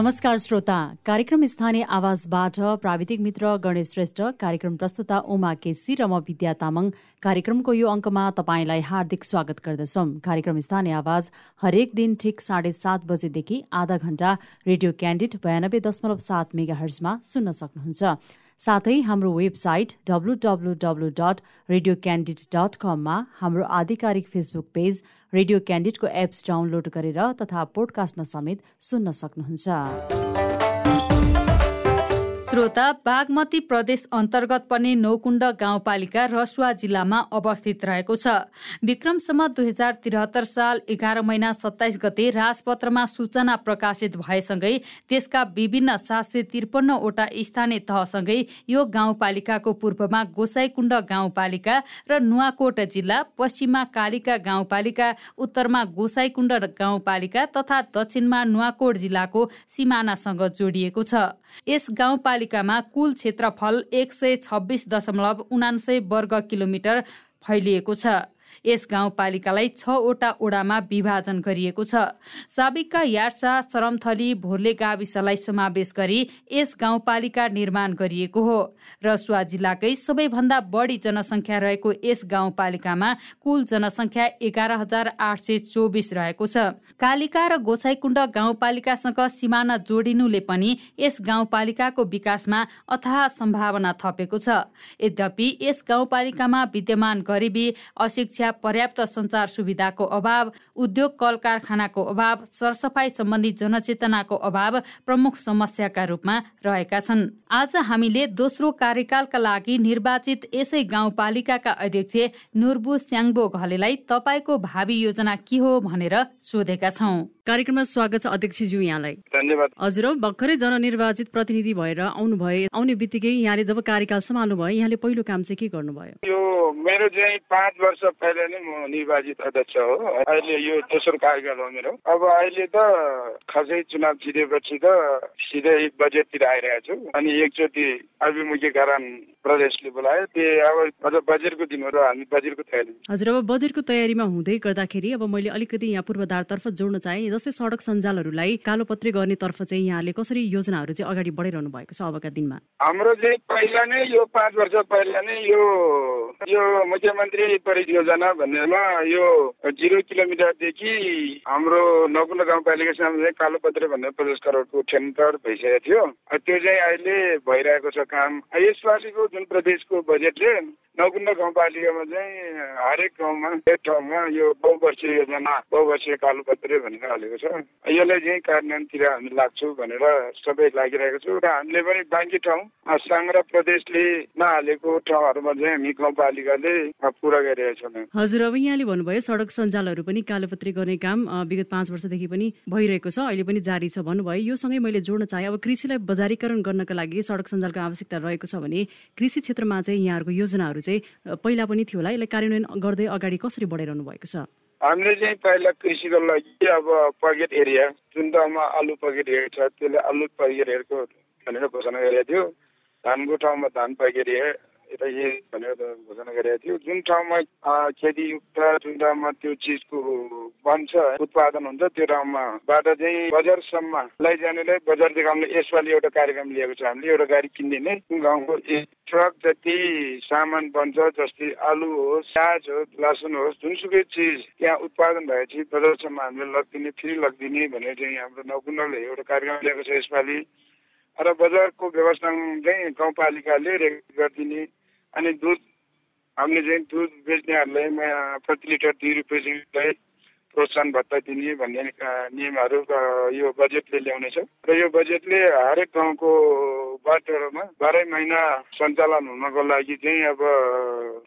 नमस्कार श्रोता। कार्यक्रम स्थानीय आवाजबाट प्राविधिक मित्र गणेश श्रेष्ठ। कार्यक्रम प्रस्तुता उमा केसी र म विद्या तामाङ। कार्यक्रमको यो अङ्कमा तपाईँलाई हार्दिक स्वागत गर्दछौँ। कार्यक्रम स्थानीय आवाज हरेक दिन ठिक साढे सात बजेदेखि आधा घण्टा रेडियो क्यान्डिड बयानब्बे दशमलव सात मेगा हर्जमा सुन्न सक्नुहुन्छ। साथै हाम्रो website W W W dot radio Candid dot कममा हाम्रो आधिकारिक फेसबुक पेज रेडियो क्यान्डिडको एप्स डाउनलोड गरेर तथा पोडकास्टमा समेत सुन्न सक्नुहुन्छ। श्रोता बागमती प्रदेश अन्तर्गत पर्ने नौकुण्ड गाउँपालिका रसुवा जिल्लामा अवस्थित रहेको छ। विक्रमसम्म दुई हजार त्रिहत्तर साल एघार महिना सत्ताइस गते राजपत्रमा सूचना प्रकाशित भएसँगै त्यसका विभिन्न सात सय त्रिपन्नवटा स्थानीय तहसँगै यो गाउँपालिकाको पूर्वमा गोसाईकुण्ड गाउँपालिका र नुवाकोट जिल्ला पश्चिममा कालिका गाउँपालिका उत्तरमा गोसाईकुण्ड गाउँपालिका तथा दक्षिणमा नुवाकोट जिल्लाको सिमानासँग जोडिएको छ। यस गाउँपालिकामा कुल क्षेत्रफल एक सय छब्बिस दशमलव उनासय वर्ग किलोमिटर फैलिएको छ। यस गाउँपालिकालाई छवटा ओडामा विभाजन गरिएको छ। साबिकका यार्सा सरमथली भोर्ले गाविसलाई समावेश गरी यस गाउँपालिका निर्माण गरिएको हो रसुवा जिल्लाकै सबैभन्दा बढी जनसङ्ख्या रहेको यस गाउँपालिकामा कुल जनसङ्ख्या एघार हजार आठ सय चौबिस रहेको छ। कालिका र गोसाईकुण्ड गाउँपालिकासँग सिमाना जोडिनुले पनि यस गाउँपालिकाको विकासमा अथाह सम्भावना थपेको छ। यद्यपि यस गाउँपालिकामा विद्यमान गरिबी अशिक्षा पर्याप्त संचार सुविधाको अभाव उद्योग कल कारखानाको अभाव सरसफाई सम्बन्धी जनचेतनाको अभाव प्रमुख समस्याका रूपमा रहेका छन्। आज हामीले दोस्रो कार्यकालका लागि निर्वाचित यसै गाउँपालिकाका अध्यक्ष नुर्बु स्याङ्बो घलेलाई तपाईँको भावी योजना के हो भनेर सोधेका छौँ। कार्यक्रममा स्वागत छ अध्यक्षज्यू यहाँलाई। धन्यवाद। हजुर भर्खरै जननिर्वाचित प्रतिनिधि भएर आउनुभयो। आउने बित्तिकै यहाँले जब कार्यकाल सम्हाल्नु भयो यहाँले पहिलो काम चाहिँ के गर्नुभयो? यो मेरो चाहिँ पाँच वर्ष पहिला नै म निर्वाचित अध्यक्ष हो। अहिले यो दोस्रो कार्यकाल हो मेरो। अब अहिले त खासै चुनाव जितेपछि त सिधै बजेटतिर आइरहेको छु अनि एकचोटि अभिमुखीकरण प्रदेशले बोलायो त्यो अब अझ बजेटको दिनहरू हामी बजेटको तयारी हजुर अब बजेटको तयारीमा हुँदै गर्दाखेरि अब मैले अलिकति यहाँ पूर्वाधारतर्फ जोड्न चाहेँ जस्तै सडक सञ्जालहरूलाई कालोपत्री गर्ने तर्फ चाहिँ यहाँले कसरी योजनाहरू चाहिँ अगाडि बढाइरहनु भएको छ अबका दिनमा? हाम्रो चाहिँ पहिला नै यो पाँच वर्ष पहिला नै यो यो मुख्यमन्त्री परियोजना भन्नेमा यो जिरो किलोमिटरदेखि हाम्रो नकुण्ड गाउँपालिकासम्म चाहिँ कालोपत्रे भन्ने पचास करोडको टेन्डर भइसकेको थियो। त्यो चाहिँ अहिले भइरहेको छ काम। यसपासिको जुन प्रदेशको बजेटले नकुण्ड गाउँपालिकामा चाहिँ हरेक गाउँमा एक ठाउँमा यो बहुवर्षीय योजना बहुवर्षीय कालोपत्रे भनेर हालेको छ। यसलाई चाहिँ कार्यान्वयनतिर हामी लाग्छौँ भनेर सबै लागिरहेको छु। र हामीले पनि बाँकी ठाउँ साङ र प्रदेशले नहालेको ठाउँहरूमा चाहिँ हामी गाउँपालिकाले पुरा गरिरहेको छौँ। हजुर अब यहाँले भन्नुभयो सडक सञ्जालहरू पनि कालोपत्री गर्ने काम विगत पाँच वर्षदेखि पनि भइरहेको छ अहिले पनि जारी छ भन्नुभयो। यो सँगै मैले जोड्न चाहेँ अब कृषिलाई बजारीकरण गर्नका लागि सडक सञ्जालको आवश्यकता रहेको छ भने कृषि क्षेत्रमा चाहिँ यहाँहरूको योजनाहरू पहिला पनि थियो होला। यसलाई कार्यान्वयन गर्दै अगाडि कसरी बढाइरहनु भएको छ? हामीले चाहिँ पहिला कृषिको लागि अब पकेट एरिया जुन ठाउँमा आलु पकेट एरिया छ त्यसले आलु पकेट एरियाको भनेर घोषणा गरेको थियो। धानको ठाउँमा धान पकेट एरिया यता भनेर घोषणा गरेको थियो। जुन ठाउँमा खेतीयुक्त जुन ठाउँमा त्यो चिजको बन्छ उत्पादन हुन्छ त्यो ठाउँमाबाट चाहिँ बजारसम्म लैजानेलाई बजार देखाउने यसपालि एउटा कार्यक्रम लिएको छ। हामीले एउटा गाडी किनिदिने गाउँको ट्रक जति सामान बन्छ जस्तै आलु होस् प्याज होस् लसुन होस् जुनसुकै चिज त्यहाँ उत्पादन भएपछि बजारसम्म हामीले लगिदिने फ्री लगिदिने भनेर चाहिँ हाम्रो नौकुण्डले एउटा कार्यक्रम लिएको छ यसपालि। र बजारको व्यवस्थापन चाहिँ गाउँपालिकाले रेगुलेट गरिदिने अनि दुध हामीले चाहिँ दुध बेच्नेहरूलाई प्रति लिटर दुई रुपियाँ प्रोत्साहन भत्ता दिने भन्ने नियमहरू यो बजेटले ल्याउनेछ। र यो बजेटले हरेक गाउँको बाटोहरूमा बाह्रै महिना सञ्चालन हुनको लागि चाहिँ अब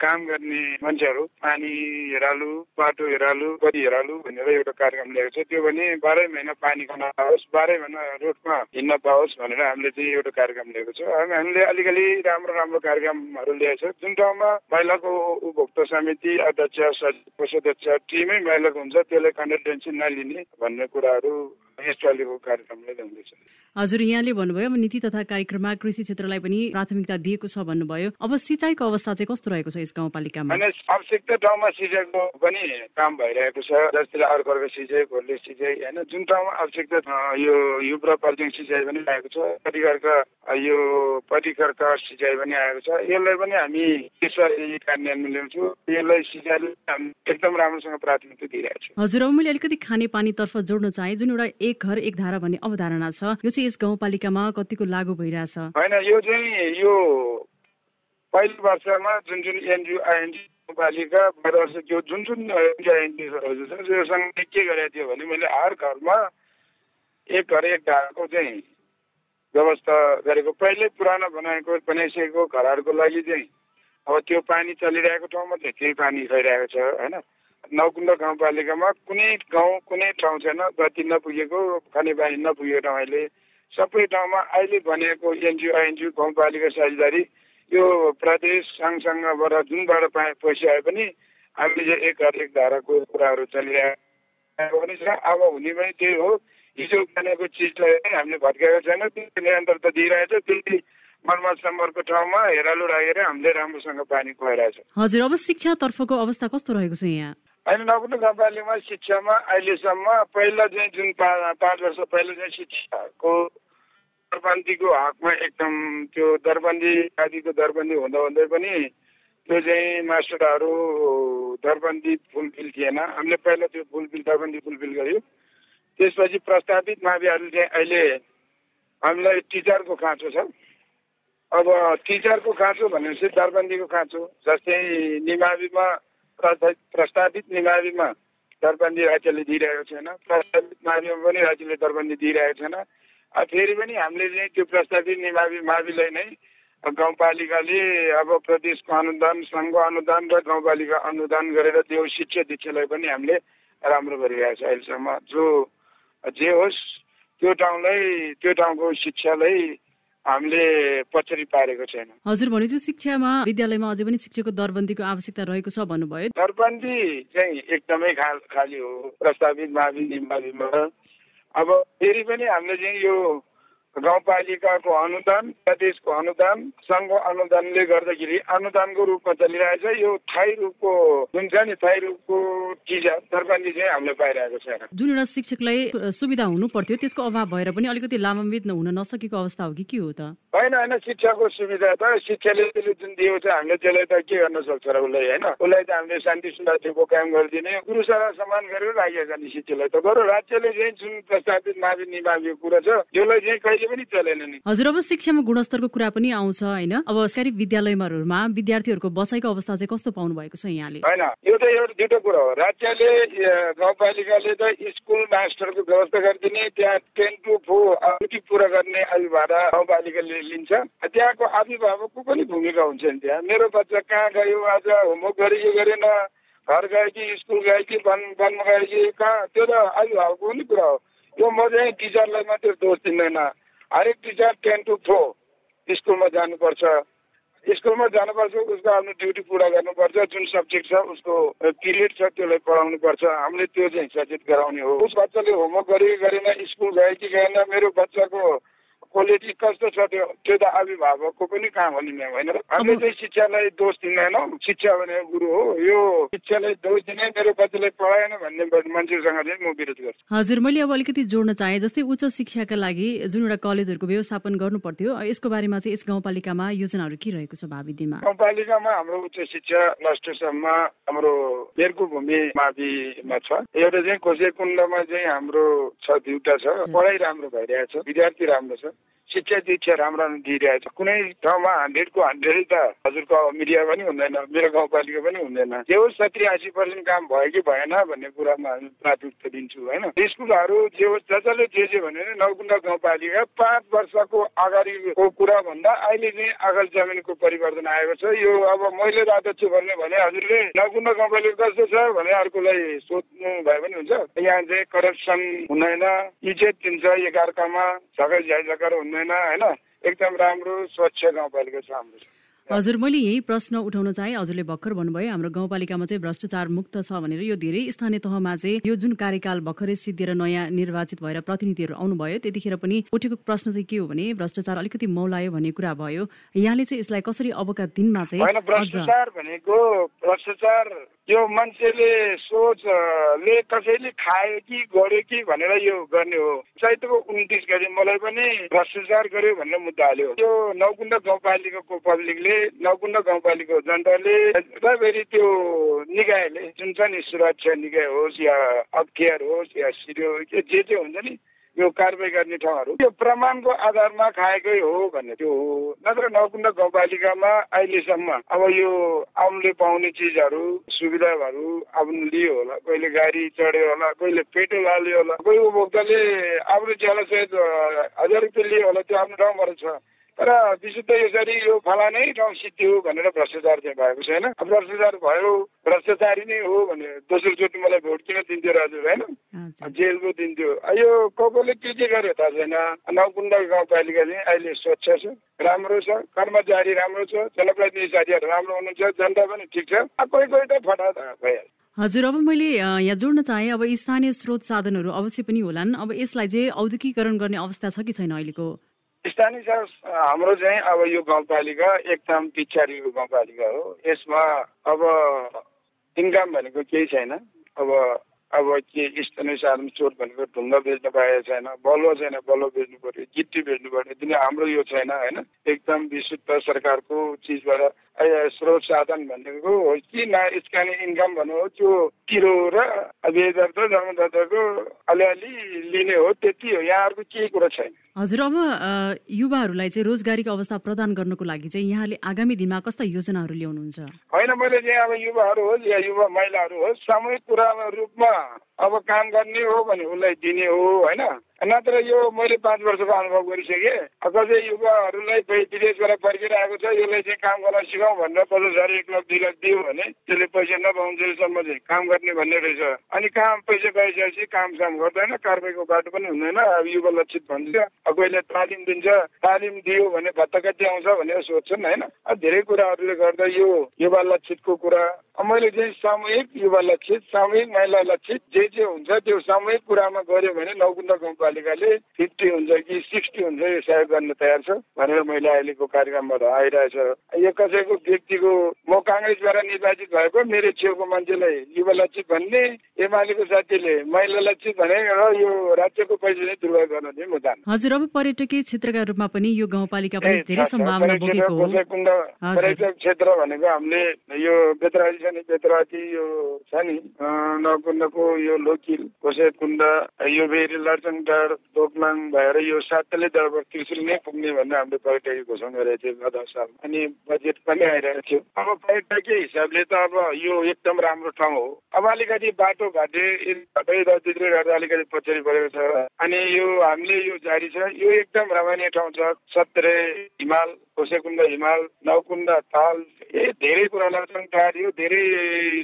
काम गर्ने मान्छेहरू पानी हेरालु बाटो हेरालु गरी हेरालु भनेर एउटा कार्यक्रम ल्याएको छ। त्यो भने बाह्रै महिना पानी खान पाओस् बाह्रै महिना रोडमा हिँड्न पाओस् भनेर हामीले चाहिँ एउटा कार्यक्रम लिएको छ। हामीले अलिकति राम्रो राम्रो कार्यक्रमहरू ल्याएको छ। जुन ठाउँमा महिलाको उपभोक्ता समिति अध्यक्ष कोषाध्यक्ष टिमै महिलाको हुन्छ त्यसलाई कन्डल्टेन्सी नलिने भन्ने कुराहरू कार्यक्रमले हजुर यहाँले भन्नुभयो अब नीति तथा कार्यक्रममा कृषि क्षेत्रलाई पनि प्राथमिकता दिएको छ भन्नुभयो। अब सिँचाइको अवस्था चाहिँ कस्तो रहेको छ यस गाउँपालिकामा? होइन आवश्यकता ठाउँमा सिँचाइको पनि काम भइरहेको छ जस्तै अर्को अर्को सिँचाइ घोर्ले सिँचाइ होइन जुन ठाउँमा आवश्यकता यो युब्र पर्ज्याङ सिँचाइ पनि आएको छ परिकारका यो परिकारका सिँचाइ पनि आएको छ। यसलाई पनि हामी यसरी कार्यान्वयन ल्याउँछौँ। यसलाई सिँचाइले एकदम राम्रोसँग प्राथमिकता दिइरहेको छु। हजुर अब मैले अलिकति खाने पानीतर्फ जोड्न चाहे जुन एउटा एक घर एक धारा भन्ने अवधारणा छ। यो चाहिँ यस गाउँपालिकामा कतिको लागू भइरहेछ? होइन यो चाहिँ यो पहिलो वर्षमा जुन जुन एनजिओ आइएनजी गाउँपालिका बाह्र वर्ष त्यो जुन जुन एनजिओहरू छ त्योसँग के गरेको थियो भने मैले हर घरमा एक घर एक धाराको चाहिँ व्यवस्था गरेको। पहिल्यै पुरानो बनाएको बनाइसकेको घरहरूको लागि चाहिँ अब त्यो पानी चलिरहेको ठाउँमा चाहिँ त्यही पानी खइरहेको छ होइन? नौकुण्ड गाउँपालिकामा कुनै गाउँ कुनै ठाउँ छैन गति नपुगेको खानेपानी नपुगेको ठाउँ अहिले। सबै ठाउँमा अहिले बनेको एनजिओ आइएनजिओ गाउँपालिका साझेदारी यो प्रदेश सङ्घसँगबाट जुनबाट पाए पैसा आए पनि हामीले एक एक धाराको कुराहरू चलिरहेको पनि छ। अब हुने पनि त्यही हो। हिजो बनेको चिजलाई हामीले भत्काएको छैन। त्यो निरन्तरता दिइरहेछ। त्यति मर्मत ठाउँमा हेरालु राखेर हामीले राम्रोसँग पानी खुवाइरहेछ। हजुर अब शिक्षातर्फको अवस्था कस्तो रहेको छ यहाँ? होइन नकुण्ड गाउँपालिकामा शिक्षामा अहिलेसम्म पहिला चाहिँ जुन पाँच वर्ष पहिला चाहिँ शिक्षाको दरबन्दीको हकमा एकदम त्यो दरबन्दी आदिको दरबन्दी हुँदा हुँदै पनि त्यो चाहिँ मास्टरहरू दरबन्दी फुलफिल थिएन हामीले पहिला त्यो फुलफिल दरबन्दी फुलफिल गर्यो त्यसपछि प्रस्तावित माविहरू चाहिँ अहिले हामीलाई टिचरको खाँचो छ अब टिचरको खाँचो भनेपछि दरबन्दीको खाँचो जस्तै निमाविमा प्रस्तावित निमाविमा दरबन्दी राज्यले दिइरहेको छैन। प्रस्तावित माविमा पनि राज्यले दरबन्दी दिइरहेको छैन। फेरि पनि हामीले चाहिँ त्यो प्रस्तावित निमावि माविलाई नै गाउँपालिकाले अब प्रदेशको अनुदान सङ्घको अनुदान र गाउँपालिका अनुदान गरेर त्यो शिक्षा दीक्षालाई पनि हामीले राम्रो गरिरहेको छ अहिलेसम्म। जो जे होस् त्यो ठाउँलाई त्यो ठाउँको शिक्षालाई हामीले पछाडि पारेको छैन। हजुर भनेपछि शिक्षामा विद्यालयमा अझै पनि शिक्षकको दरबन्दीको आवश्यकता रहेको छ भन्नुभयो। दरबन्दी चाहिँ एकदमै खाली हो। प्रस्तावित मावि अब फेरि पनि हामीले चाहिँ यो गाउँपालिकाको अनुदान प्रदेशको अनुदान सङ्घ अनुदानले गर्दाखेरि अनुदानको रूपमा चलिरहेछ। यो थाई रूपको जुन छ नि थाई रूपको चिज दरबन्दी चाहिँ हामीले पाइरहेको छैन जुन एउटा शिक्षकलाई सुविधा हुनु पर्थ्यो त्यसको अभाव भएर पनि अलिकति लाभान्वित हुन नसकेको अवस्था हो कि के हो त? होइन होइन शिक्षाको सुविधा त शिक्षाले त्यसले जुन दिएको छ हामीले त्यसलाई त के गर्न सक्छ र उसलाई होइन? उसलाई त हामीले शान्ति सुरक्षाको काम गरिदिने गुरुसर समान गरेर राखेका नि शिक्षालाई त। गर राज्यले चाहिँ जुन प्रस्तावित मावि निभाविएको कुरा छ त्यसलाई चाहिँ कहिले पनि चलेन नि। हजुर अब शिक्षामा गुणस्तरको कुरा पनि आउँछ होइन? अब सरकारी विद्यालयहरूमा विद्यार्थीहरूको बसाइको अवस्था चाहिँ कस्तो पाउनु भएको छ यहाँले? होइन यो त एउटा दुइटै कुरा हो। राज्यले गाउँपालिकाले त स्कुल मास्टरको व्यवस्था गरिदिने त्यहाँ टेन टु फोर ड्युटी पुरा गर्ने अभिभावक गाउँपालिकाले लिन्छ। त्यहाँको अभिभावकको पनि भूमिका हुन्छ नि त्यहाँ। मेरो बच्चा कहाँ गयो आज होमवर्क गरे यो गरेन? घर गयो कि स्कुल गयो कि वन वनमा गयो कि कहाँ? त्यो त अभिभावकको पनि कुरा हो। यो म चाहिँ टिचरलाई मात्रै दोष दिँदैन। हरेक टिचर टेन टु फोर स्कुलमा जानुपर्छ। स्कुलमा जानुपर्छ उसको आफ्नो ड्युटी पुरा गर्नुपर्छ जुन सब्जेक्ट छ उसको पिरियड छ त्यसलाई पढाउनु पर्छ हामीले त्यो चाहिँ सचेत गराउने हो। उस बच्चाले होमवर्क गरे गरेन स्कुल गयो कि गएन मेरो बच्चाको क्वालिटी कस्तो छ त्यो त्यो त अभिभावकको पनि काम हो नि होइन? हामीले चाहिँ शिक्षालाई दोष दिँदैनौँ। शिक्षा भनेको गुरु हो। यो शिक्षालाई दोष दिने मेरो बच्चालाई पढाएन भन्ने मान्छेसँग चाहिँ म विरोध गर्छु। हजुर मैले अब अलिकति जोड्न चाहेँ जस्तै उच्च शिक्षाका लागि जुन एउटा कलेजहरूको व्यवस्थापन गर्नु पर्थ्यो यसको बारेमा चाहिँ यस गाउँपालिकामा योजनाहरू के रहेको छ भावी दिनमा गाउँपालिकामा हाम्रो उच्च शिक्षा लस्टरसम्म हाम्रो बेरको भूमि माविमा छ। एउटा चाहिँ कोसे कुण्डमा चाहिँ हाम्रो छ दुईवटा छ। पढाइ राम्रो भइरहेछ विद्यार्थी राम्रो छ। शिक्षा दीक्षा राम्रो दिइरहेछ। कुनै ठाउँमा हन्ड्रेडको हन्ड्रेडै त हजुरको मिडिया पनि हुँदैन मेरो गाउँपालिका पनि हुँदैन। त्यो सत्री असी पर्सेन्ट काम भयो कि भएन भन्ने कुरामा प्राथमिकता दिन्छु होइन? स्कुलहरू जे जसले जे जे भने नौकुण्ड गाउँपालिका पाँच वर्षको अगाडिको कुरा भन्दा अहिले चाहिँ अगाडि जमिनको परिवर्तन आएको छ। यो अब मैले राजदक्ष भन्ने भने हजुरले नौकुण्ड गाउँपालिका कस्तो छ भने अर्कोलाई सोध्नु भए पनि हुन्छ। यहाँ चाहिँ करप्सन हुँदैन इज्जत दिन्छ एकअर्कामा झगडा झगडा हुँदैन होइन? एकदम राम्रो स्वच्छ गाउँपालिका छ हाम्रो। हजुर मैले यही प्रश्न उठाउन चाहे। हजुरले भर्खर भन्नुभयो हाम्रो गाउँपालिकामा चाहिँ भ्रष्टाचार मुक्त छ भनेर। यो धेरै स्थानीय तहमा चाहिँ यो जुन कार्यकाल भर्खरै सिद्धिएर नयाँ निर्वाचित भएर प्रतिनिधिहरू आउनुभयो त्यतिखेर पनि उठेको प्रश्न चाहिँ के हो भने भ्रष्टाचार अलिकति मौलायो भन्ने कुरा भयो। यहाँले चाहिँ यसलाई कसरी अबका दिनमा चाहिँ भ्रष्टाचार भनेको भ्रष्टाचार यो मान्छेले सोचले कसैले खायो कि गर्यो कि भनेर यो गर्ने हो। चैतको उन्तिस गरी मलाई पनि भ्रष्टाचार गर्यो भनेर मुद्दा हाल्यो। यो नौकुण्ड गाउँपालिकाको पब्लिकले नौकुण्ड गाउँपालिकाको जनताले फेरि त्यो निकायले जुन छ नि सुरक्षा निकाय होस् या अख्तियार होस् या सिरियो जे जे हुन्छ नि यो कारवाही गर्ने ठाउँहरू। त्यो प्रमाणको आधारमा खाएकै हो भन्ने त्यो हो। नत्र नकुण्ड गाउँपालिकामा अहिलेसम्म अब यो आउनुले पाउने चिजहरू सुविधाहरू आफ्नो लियो होला। कहिले गाडी चढ्यो होला कहिले पेट्रोल हाल्यो होला। कोही उपभोक्ताले आफ्नो ज्याला सहित हजार रुपियाँ लियो होला त्यो आफ्नो ठाउँबाट छ। तर विशुद्ध यसरी यो फलानै ठाउँ सिद्धियो भनेर भ्रष्टाचार चाहिँ भएको छैन भ्रष्टाचार भयो भ्रष्टाचारी नै हो भने दोस्रो चोटि मलाई भोट किन दिन्थ्यो हजुर होइन? जेलको दिन्थ्यो। यो को कोले के के गर्यो थाहा छैन। नौकुण्ड गाउँपालिका चाहिँ अहिले स्वच्छ छ राम्रो छ कर्मचारी राम्रो छ जनप्रतिनिधि साथीहरू राम्रो हुनुहुन्छ जनता पनि ठिक छ। कोही कोही त फटा भइहाल्छ। हजुर अब मैले यहाँ जोड्न चाहेँ अब स्थानीय स्रोत साधनहरू अवश्य पनि होलान्। अब यसलाई चाहिँ औद्योगिकरण गर्ने अवस्था छ कि छैन अहिलेको? स्थानीय हाम्रो चाहिँ अब यो गाउँपालिका एकदम पिछाडिको गाउँपालिका हो। यसमा अब इन्कम भनेको केही छैन। अब अब के स्थानीय साधन चोट भनेको ढुङ्गा बेच्नु पाएको छैन बलुवा छैन बलुवा बेच्नु पर्यो गिट्टी बेच्नु पर्यो। किन हाम्रो यो छैन होइन? एकदम विशुद्ध सरकारको चिजबाट स्रोत साधन भनेको हो कि न स्क्यानिङ इन्कम भन्नु हो त्यो किरो र बेदर जन्मदाताको अलिअलि लिने हो त्यति हो। यहाँहरूको केही कुरो छैन। हजुर अब युवाहरूलाई चाहिँ रोजगारीको अवस्था प्रदान गर्नको लागि चाहिँ यहाँले आगामी दिनमा कस्ता योजनाहरू ल्याउनुहुन्छ? होइन मैले चाहिँ अब युवाहरू होस् या युवा महिलाहरू होस् सामूहिक कुरामा रूपमा अब काम गर्ने हो भने उसलाई दिने हो होइन? नत्र यो मैले पाँच वर्षको अनुभव गरिसकेँ कसै युवाहरूलाई विदेशबाट फर्किरहेको छ यसलाई चाहिँ काम गर्न सिकाउँ भनेर पचास हजार एक लाख दुई लाख दियो भने त्यसले पैसा नपाउँछसम्म चाहिँ काम गर्ने भन्ने रहेछ। अनि काम पैसा पाइसकेपछि काम साम गर्दैन कारबाहीको बाटो पनि हुँदैन अब युवा लक्षित भन्छ कोहीले तालिम दिन्छ तालिम दियो भने भत्ता कति आउँछ भनेर सोध्छन् होइन? धेरै कुराहरूले गर्दा यो युवा लक्षितको कुरा। मैले चाहिँ सामूहिक युवा लक्षित सामूहिक महिला लक्षित जे जे हुन्छ त्यो सामूहिक कुरामा गऱ्यो भने नौकुण्ड गाउँपालिकाले फिफ्टी हुन्छ कि सिक्सटी हुन्छ यो सहयोग गर्न तयार छ भनेर मैले अहिलेको कार्यक्रमबाट आइरहेछ। यो कसैको व्यक्तिको म काङ्ग्रेसबाट निर्वाचित भएको मेरो छेउको मान्छेलाई युवा लक्षित भन्ने एमालेको साथीले महिला लक्षित भने र यो राज्यको पैसा चाहिँ दुर्गा गर्न चाहिँ म जान्छु हजुर अब पर्यटकीय क्षेत्रका रूपमा पनि यो गाउँपालिका पनि धेरै सम्भावना बोकेको हो। पर्यटक क्षेत्र भनेको हामीले यो बेतराजी छ नि बेतराजी यो छ नि नकुण्डको यो लोकिल कोसे कुण्ड यो फेरि लर्चङटार दोकलाङ भएर यो सातले दरबार त्रिशुल नै पुग्ने भनेर हामीले पर्यटकीय घोषणा गरेको थियो गत साल। अनि बजेट पनि आइरहेको थियो। अब पर्यटकीय हिसाबले त अब यो एकदम राम्रो ठाउँ हो। अब अलिकति बाटो घाटे रजित्रै गर्दा अलिकति पछाडि परेको छ। अनि यो हामीले यो जारी छ। यो एकदम रमाइने ठाउँ छ। सत्रे हिमाल कोसेकुण्ड हिमाल नौकुण्ड ताल ए धेरै कुरा लचङटार यो धेरै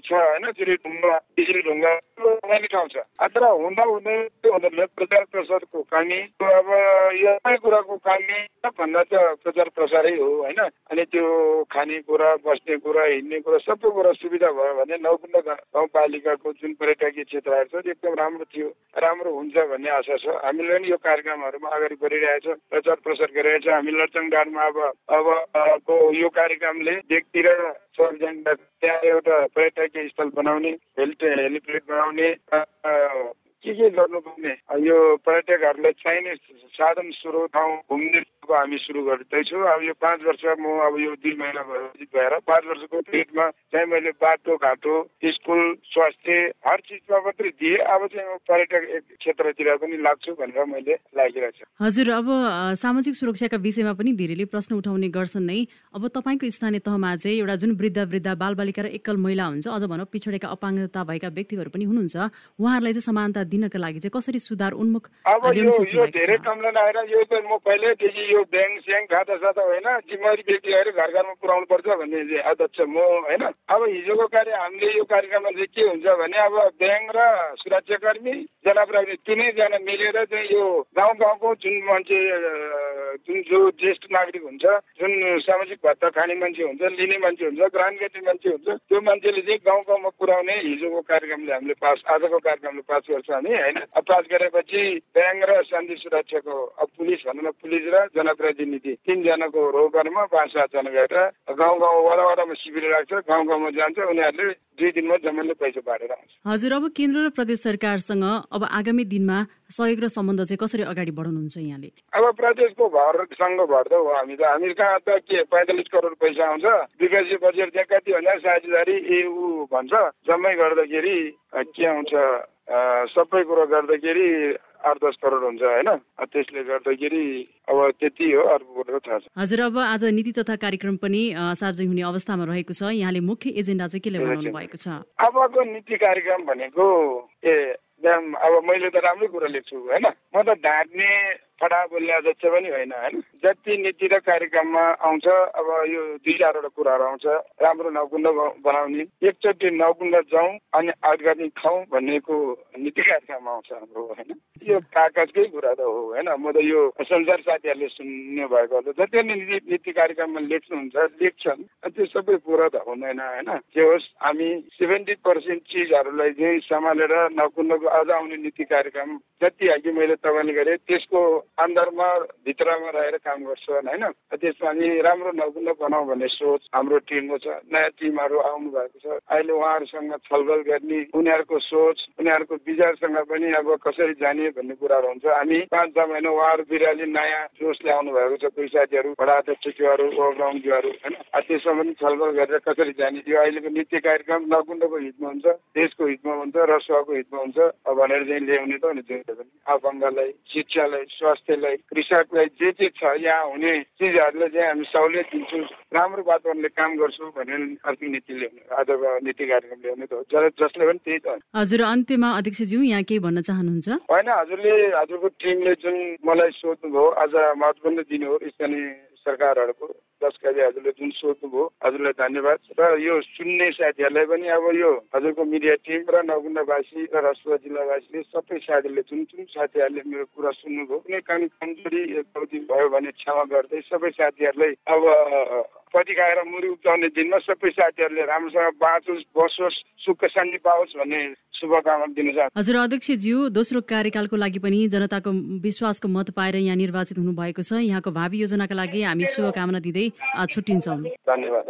छ होइन चिरी ढुङ्गा बिजुली ढुङ्गा रमाइने ठाउँ छ। तर हुँदा हुँदै हुँदैन प्रचार प्रसारको कमी अब एउटै कुराको कमी भन्दा त प्रचार प्रसारै हो होइन। अनि त्यो खानेकुरा बस्ने कुरा हिँड्ने कुरा सबै कुरा सुविधा भयो भने नौकुण्ड गाउँपालिकाको जुन पर्यटकीय क्षेत्रहरू छ एकदम राम्रो थियो राम्रो हुन्छ भन्ने आशा छ। हामीले पनि यो कार्यक्रमहरूमा अगाडि बढिरहेछ प्रचार प्रसार गरिरहेछ। हामी लचङडारमा अब अब यो कार्यक्रमले व्यक्ति र त्यहाँ एउटा पर्यटकीय स्थल बनाउने हेलिप्याड बनाउने के के गर्नुपर्ने? यो पर्यटकहरूलाई चाहिने साधन स्रोत ठाउँ घुम्ने हामी सुरु गर्दैछौँ। अब यो पाँच वर्ष म अब यो दुई महिना भएर पाँच वर्षको पिरियडमा चाहिँ मैले बाटो घाटो स्कुल स्वास्थ्य हर चिजमा मात्रै दिएँ। अब चाहिँ म पर्यटक क्षेत्रतिर पनि लाग्छु भनेर मैले लागिरहेको छु। हजुर अब सामाजिक सुरक्षाका विषयमा पनि धेरैले प्रश्न उठाउने गर्छन् नै। अब तपाईँको स्थानीय तहमा चाहिँ एउटा जुन वृद्ध वृद्ध बालबालिका र एकल महिला हुन्छ अझ भनौँ पिछडेका अपाङ्गता भएका व्यक्तिहरू पनि हुनुहुन्छ उहाँहरूलाई चाहिँ समानता दिनका लागि चाहिँ कसरी सुधार उन्मुख अब यो धेरै कमला आएर यो त म पहिल्यैदेखि यो यो ब्याङ्क स्याङ्क खाता साता होइन जिम्मेवारी व्यक्तिहरू घर घरमा पुऱ्याउनु पर्छ भन्ने अध्यक्ष म होइन? अब हिजोको कार्य हामीले यो कार्यक्रममा चाहिँ के हुन्छ भने अब ब्याङ्क र सुरक्षाकर्मी जनप्रतिनिधि तिनैजना मिलेर चाहिँ यो गाउँ गाउँको जुन मान्छे जुन जो ज्येष्ठ नागरिक हुन्छ जुन सामाजिक भत्ता खाने मान्छे हुन्छ लिने मान्छे हुन्छ ग्रान्ड गर्ने मान्छे हुन्छ त्यो मान्छेले चाहिँ गाउँ गाउँमा पुर्याउने हिजोको कार्यक्रमले हामीले पास आजको कार्यक्रमले पास गर्छ हामी होइन? पास गरेपछि ब्याङ्क र शान्ति सुरक्षाको अब पुलिस भनौँ न पुलिस र जनप्रतिनिधि तिनजनाको रोगरमा पाँच सातजना गएर गाउँ गाउँ वडा वडामा शिविर राख्छ गाउँ गाउँमा जान्छ उनीहरूले दुई दिनमा जम्मैले पैसा बाँडेर आउँछ। हजुर अब केन्द्र र प्रदेश सरकारसँग अब आगामी दिनमा सहयोग र सम्बन्ध चाहिँ कसरी अगाडि बढाउनुहुन्छ यहाँले? अब प्रदेशको भरसँग भर्दा हो हामी त। हामी कहाँ त के पैँतालिस करोड पैसा आउँछ? विकासीय बजेट त्यहाँ कति भन्दा साझेदारी एउ भन्छ। जम्मै गर्दाखेरि के आउँछ? सबै कुरो गर्दाखेरि आठ दस करोड हुन्छ होइन? त्यसले गर्दाखेरि अब त्यति हो अर्को कुरो थाहा छ। हजुर अब आज नीति तथा कार्यक्रम पनि सार्वजनिक हुने अवस्थामा रहेको छ। यहाँले मुख्य एजेन्डा चाहिँ के बनाउनु भएको छ? अबको नीति कार्यक्रम भनेको ए अब मैले त राम्रै कुरा लेख्छु होइन? म त ढाँट्ने फटा बोल्ने अध्यक्ष पनि होइन होइन? जति नीति र कार्यक्रममा आउँछ अब यो दुई चारवटा कुराहरू आउँछ राम्रो नौकुण्ड बनाउने एकचोटि नौकुण्ड जाउँ अनि अर्ग्यानिक खाउँ भन्नेको नीति कार्यक्रम आउँछ हाम्रो होइन? यो कागजकै कुरा त हो होइन? म त यो संसार साथीहरूले सुन्ने भएको जति नै नीति नीति कार्यक्रममा लेख्नुहुन्छ लेख्छन् त्यो सबै पुरा त हुँदैन होइन? के होस् हामी सेभेन्टी पर्सेन्ट चिजहरूलाई चाहिँ सम्हालेर नकुण्डको अझ आउने नीति कार्यक्रम जति अघि मैले तपाईँले गरेँ त्यसको अन्दरमा भित्रमा रहेर काम गर्छन् होइन? त्यसमा हामी राम्रो नकुण्ड बनाऊ भन्ने सोच हाम्रो टिमको छ। नयाँ टिमहरू आउनु भएको छ। अहिले उहाँहरूसँग छलफल गर्ने उनीहरूको सोच उनीहरूको विचारसँग पनि अब कसरी जाने भन्ने कुराहरू हुन्छ। हामी पाँच छ महिना उहाँहरू बिराली नयाँ जोस ल्याउनु भएको छ। कोही साथीहरू बडा अध्यक्षज्यूहरू ओभरग्राउन्डज्यूहरू होइन? त्यसमा पनि छलफल गरेर कसरी जाने? यो अहिलेको नित्य कार्यक्रम नकुण्डको हितमा हुन्छ देशको हितमा हुन्छ रसुवाको हितमा हुन्छ। भनेर चाहिँ ल्याउने त नि त्यो पनि अपाङ्गलाई स्वास्थ्यलाई कृषकलाई जे जे छ यहाँ हुने चिजहरूलाई चाहिँ हामी सहुलियत दिन्छौँ। राम्रो वातावरणले काम गर्छौँ भनेर अर्को नीति ल्याउने आजको नीति कार्यक्रम ल्याउने त हो। जसले पनि त्यही त हजुर अन्त्यमा अध्यक्षज्यू यहाँ केही भन्न चाहनुहुन्छ? होइन हजुरले हजुरको टिमले जुन मलाई सोध्नुभयो आज महत्वपूर्ण दिने हो स्थानीय सरकारहरूको। दस कहिले हजुरले जुन सोध्नुभयो हजुरलाई धन्यवाद। र यो सुन्ने साथीहरूलाई पनि अब यो हजुरको मिडिया टिम र नगुन्डावासी र रसुवा जिल्लावासीले सबै साथीहरूले जुन जुन साथीहरूले मेरो कुरा सुन्नुभयो कुनै कामी कमजोरी गल्ती भयो भने क्षमा गर्दै सबै साथीहरूलाई अब पति खाएर मुरी उब्जाउने दिनमा सबै साथीहरूले राम्रोसँग बाँचोस् बसोस् सुख शान्ति पाओस् भन्ने शुभकामना दिन चाहन्छु। हजुर अध्यक्षज्यू दोस्रो कार्यकालको लागि पनि जनताको विश्वासको मत पाएर यहाँ निर्वाचित हुनु भएको छ। यहाँको भावी योजनाका लागि हामी शुभकामना दिँदै छुट्टिन्छौँ। धन्यवाद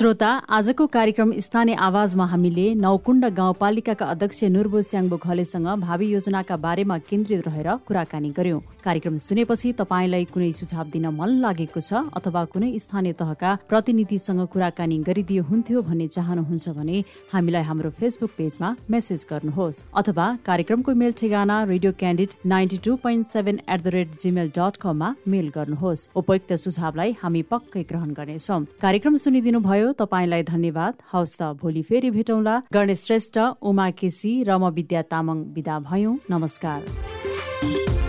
श्रोता आजको कार्यक्रम स्थानीय आवाजमा हामीले नौकुण्ड गाउँपालिकाका अध्यक्ष नुर्बो स्याङ्बो घलेसँग भावी योजनाका बारेमा केन्द्रित रहेर कुराकानी गर्यौं। कार्यक्रम सुनेपछि तपाईँलाई कुनै सुझाव दिन मन लागेको छ अथवा कुनै स्थानीय तहका प्रतिनिधिसँग कुराकानी गरिदियो हुन्थ्यो भन्ने चाहनुहुन्छ भने हामीलाई हाम्रो फेसबुक पेजमा मेसेज गर्नुहोस्। अथवा कार्यक्रमको मेल ठेगाना radio candid ninety two point seven at the rate Gmail mail गर्नुहोस्। उपयुक्त सुझावलाई हामी पक्कै ग्रहण गर्नेछौँ। कार्यक्रम सुनिदिनु भयो तपाईँलाई धन्यवाद। हवस् त भोलि फेरि भेटौँला। गणेश श्रेष्ठ उमा केसी र म विद्या तामाङ विदा भयौँ। नमस्कार।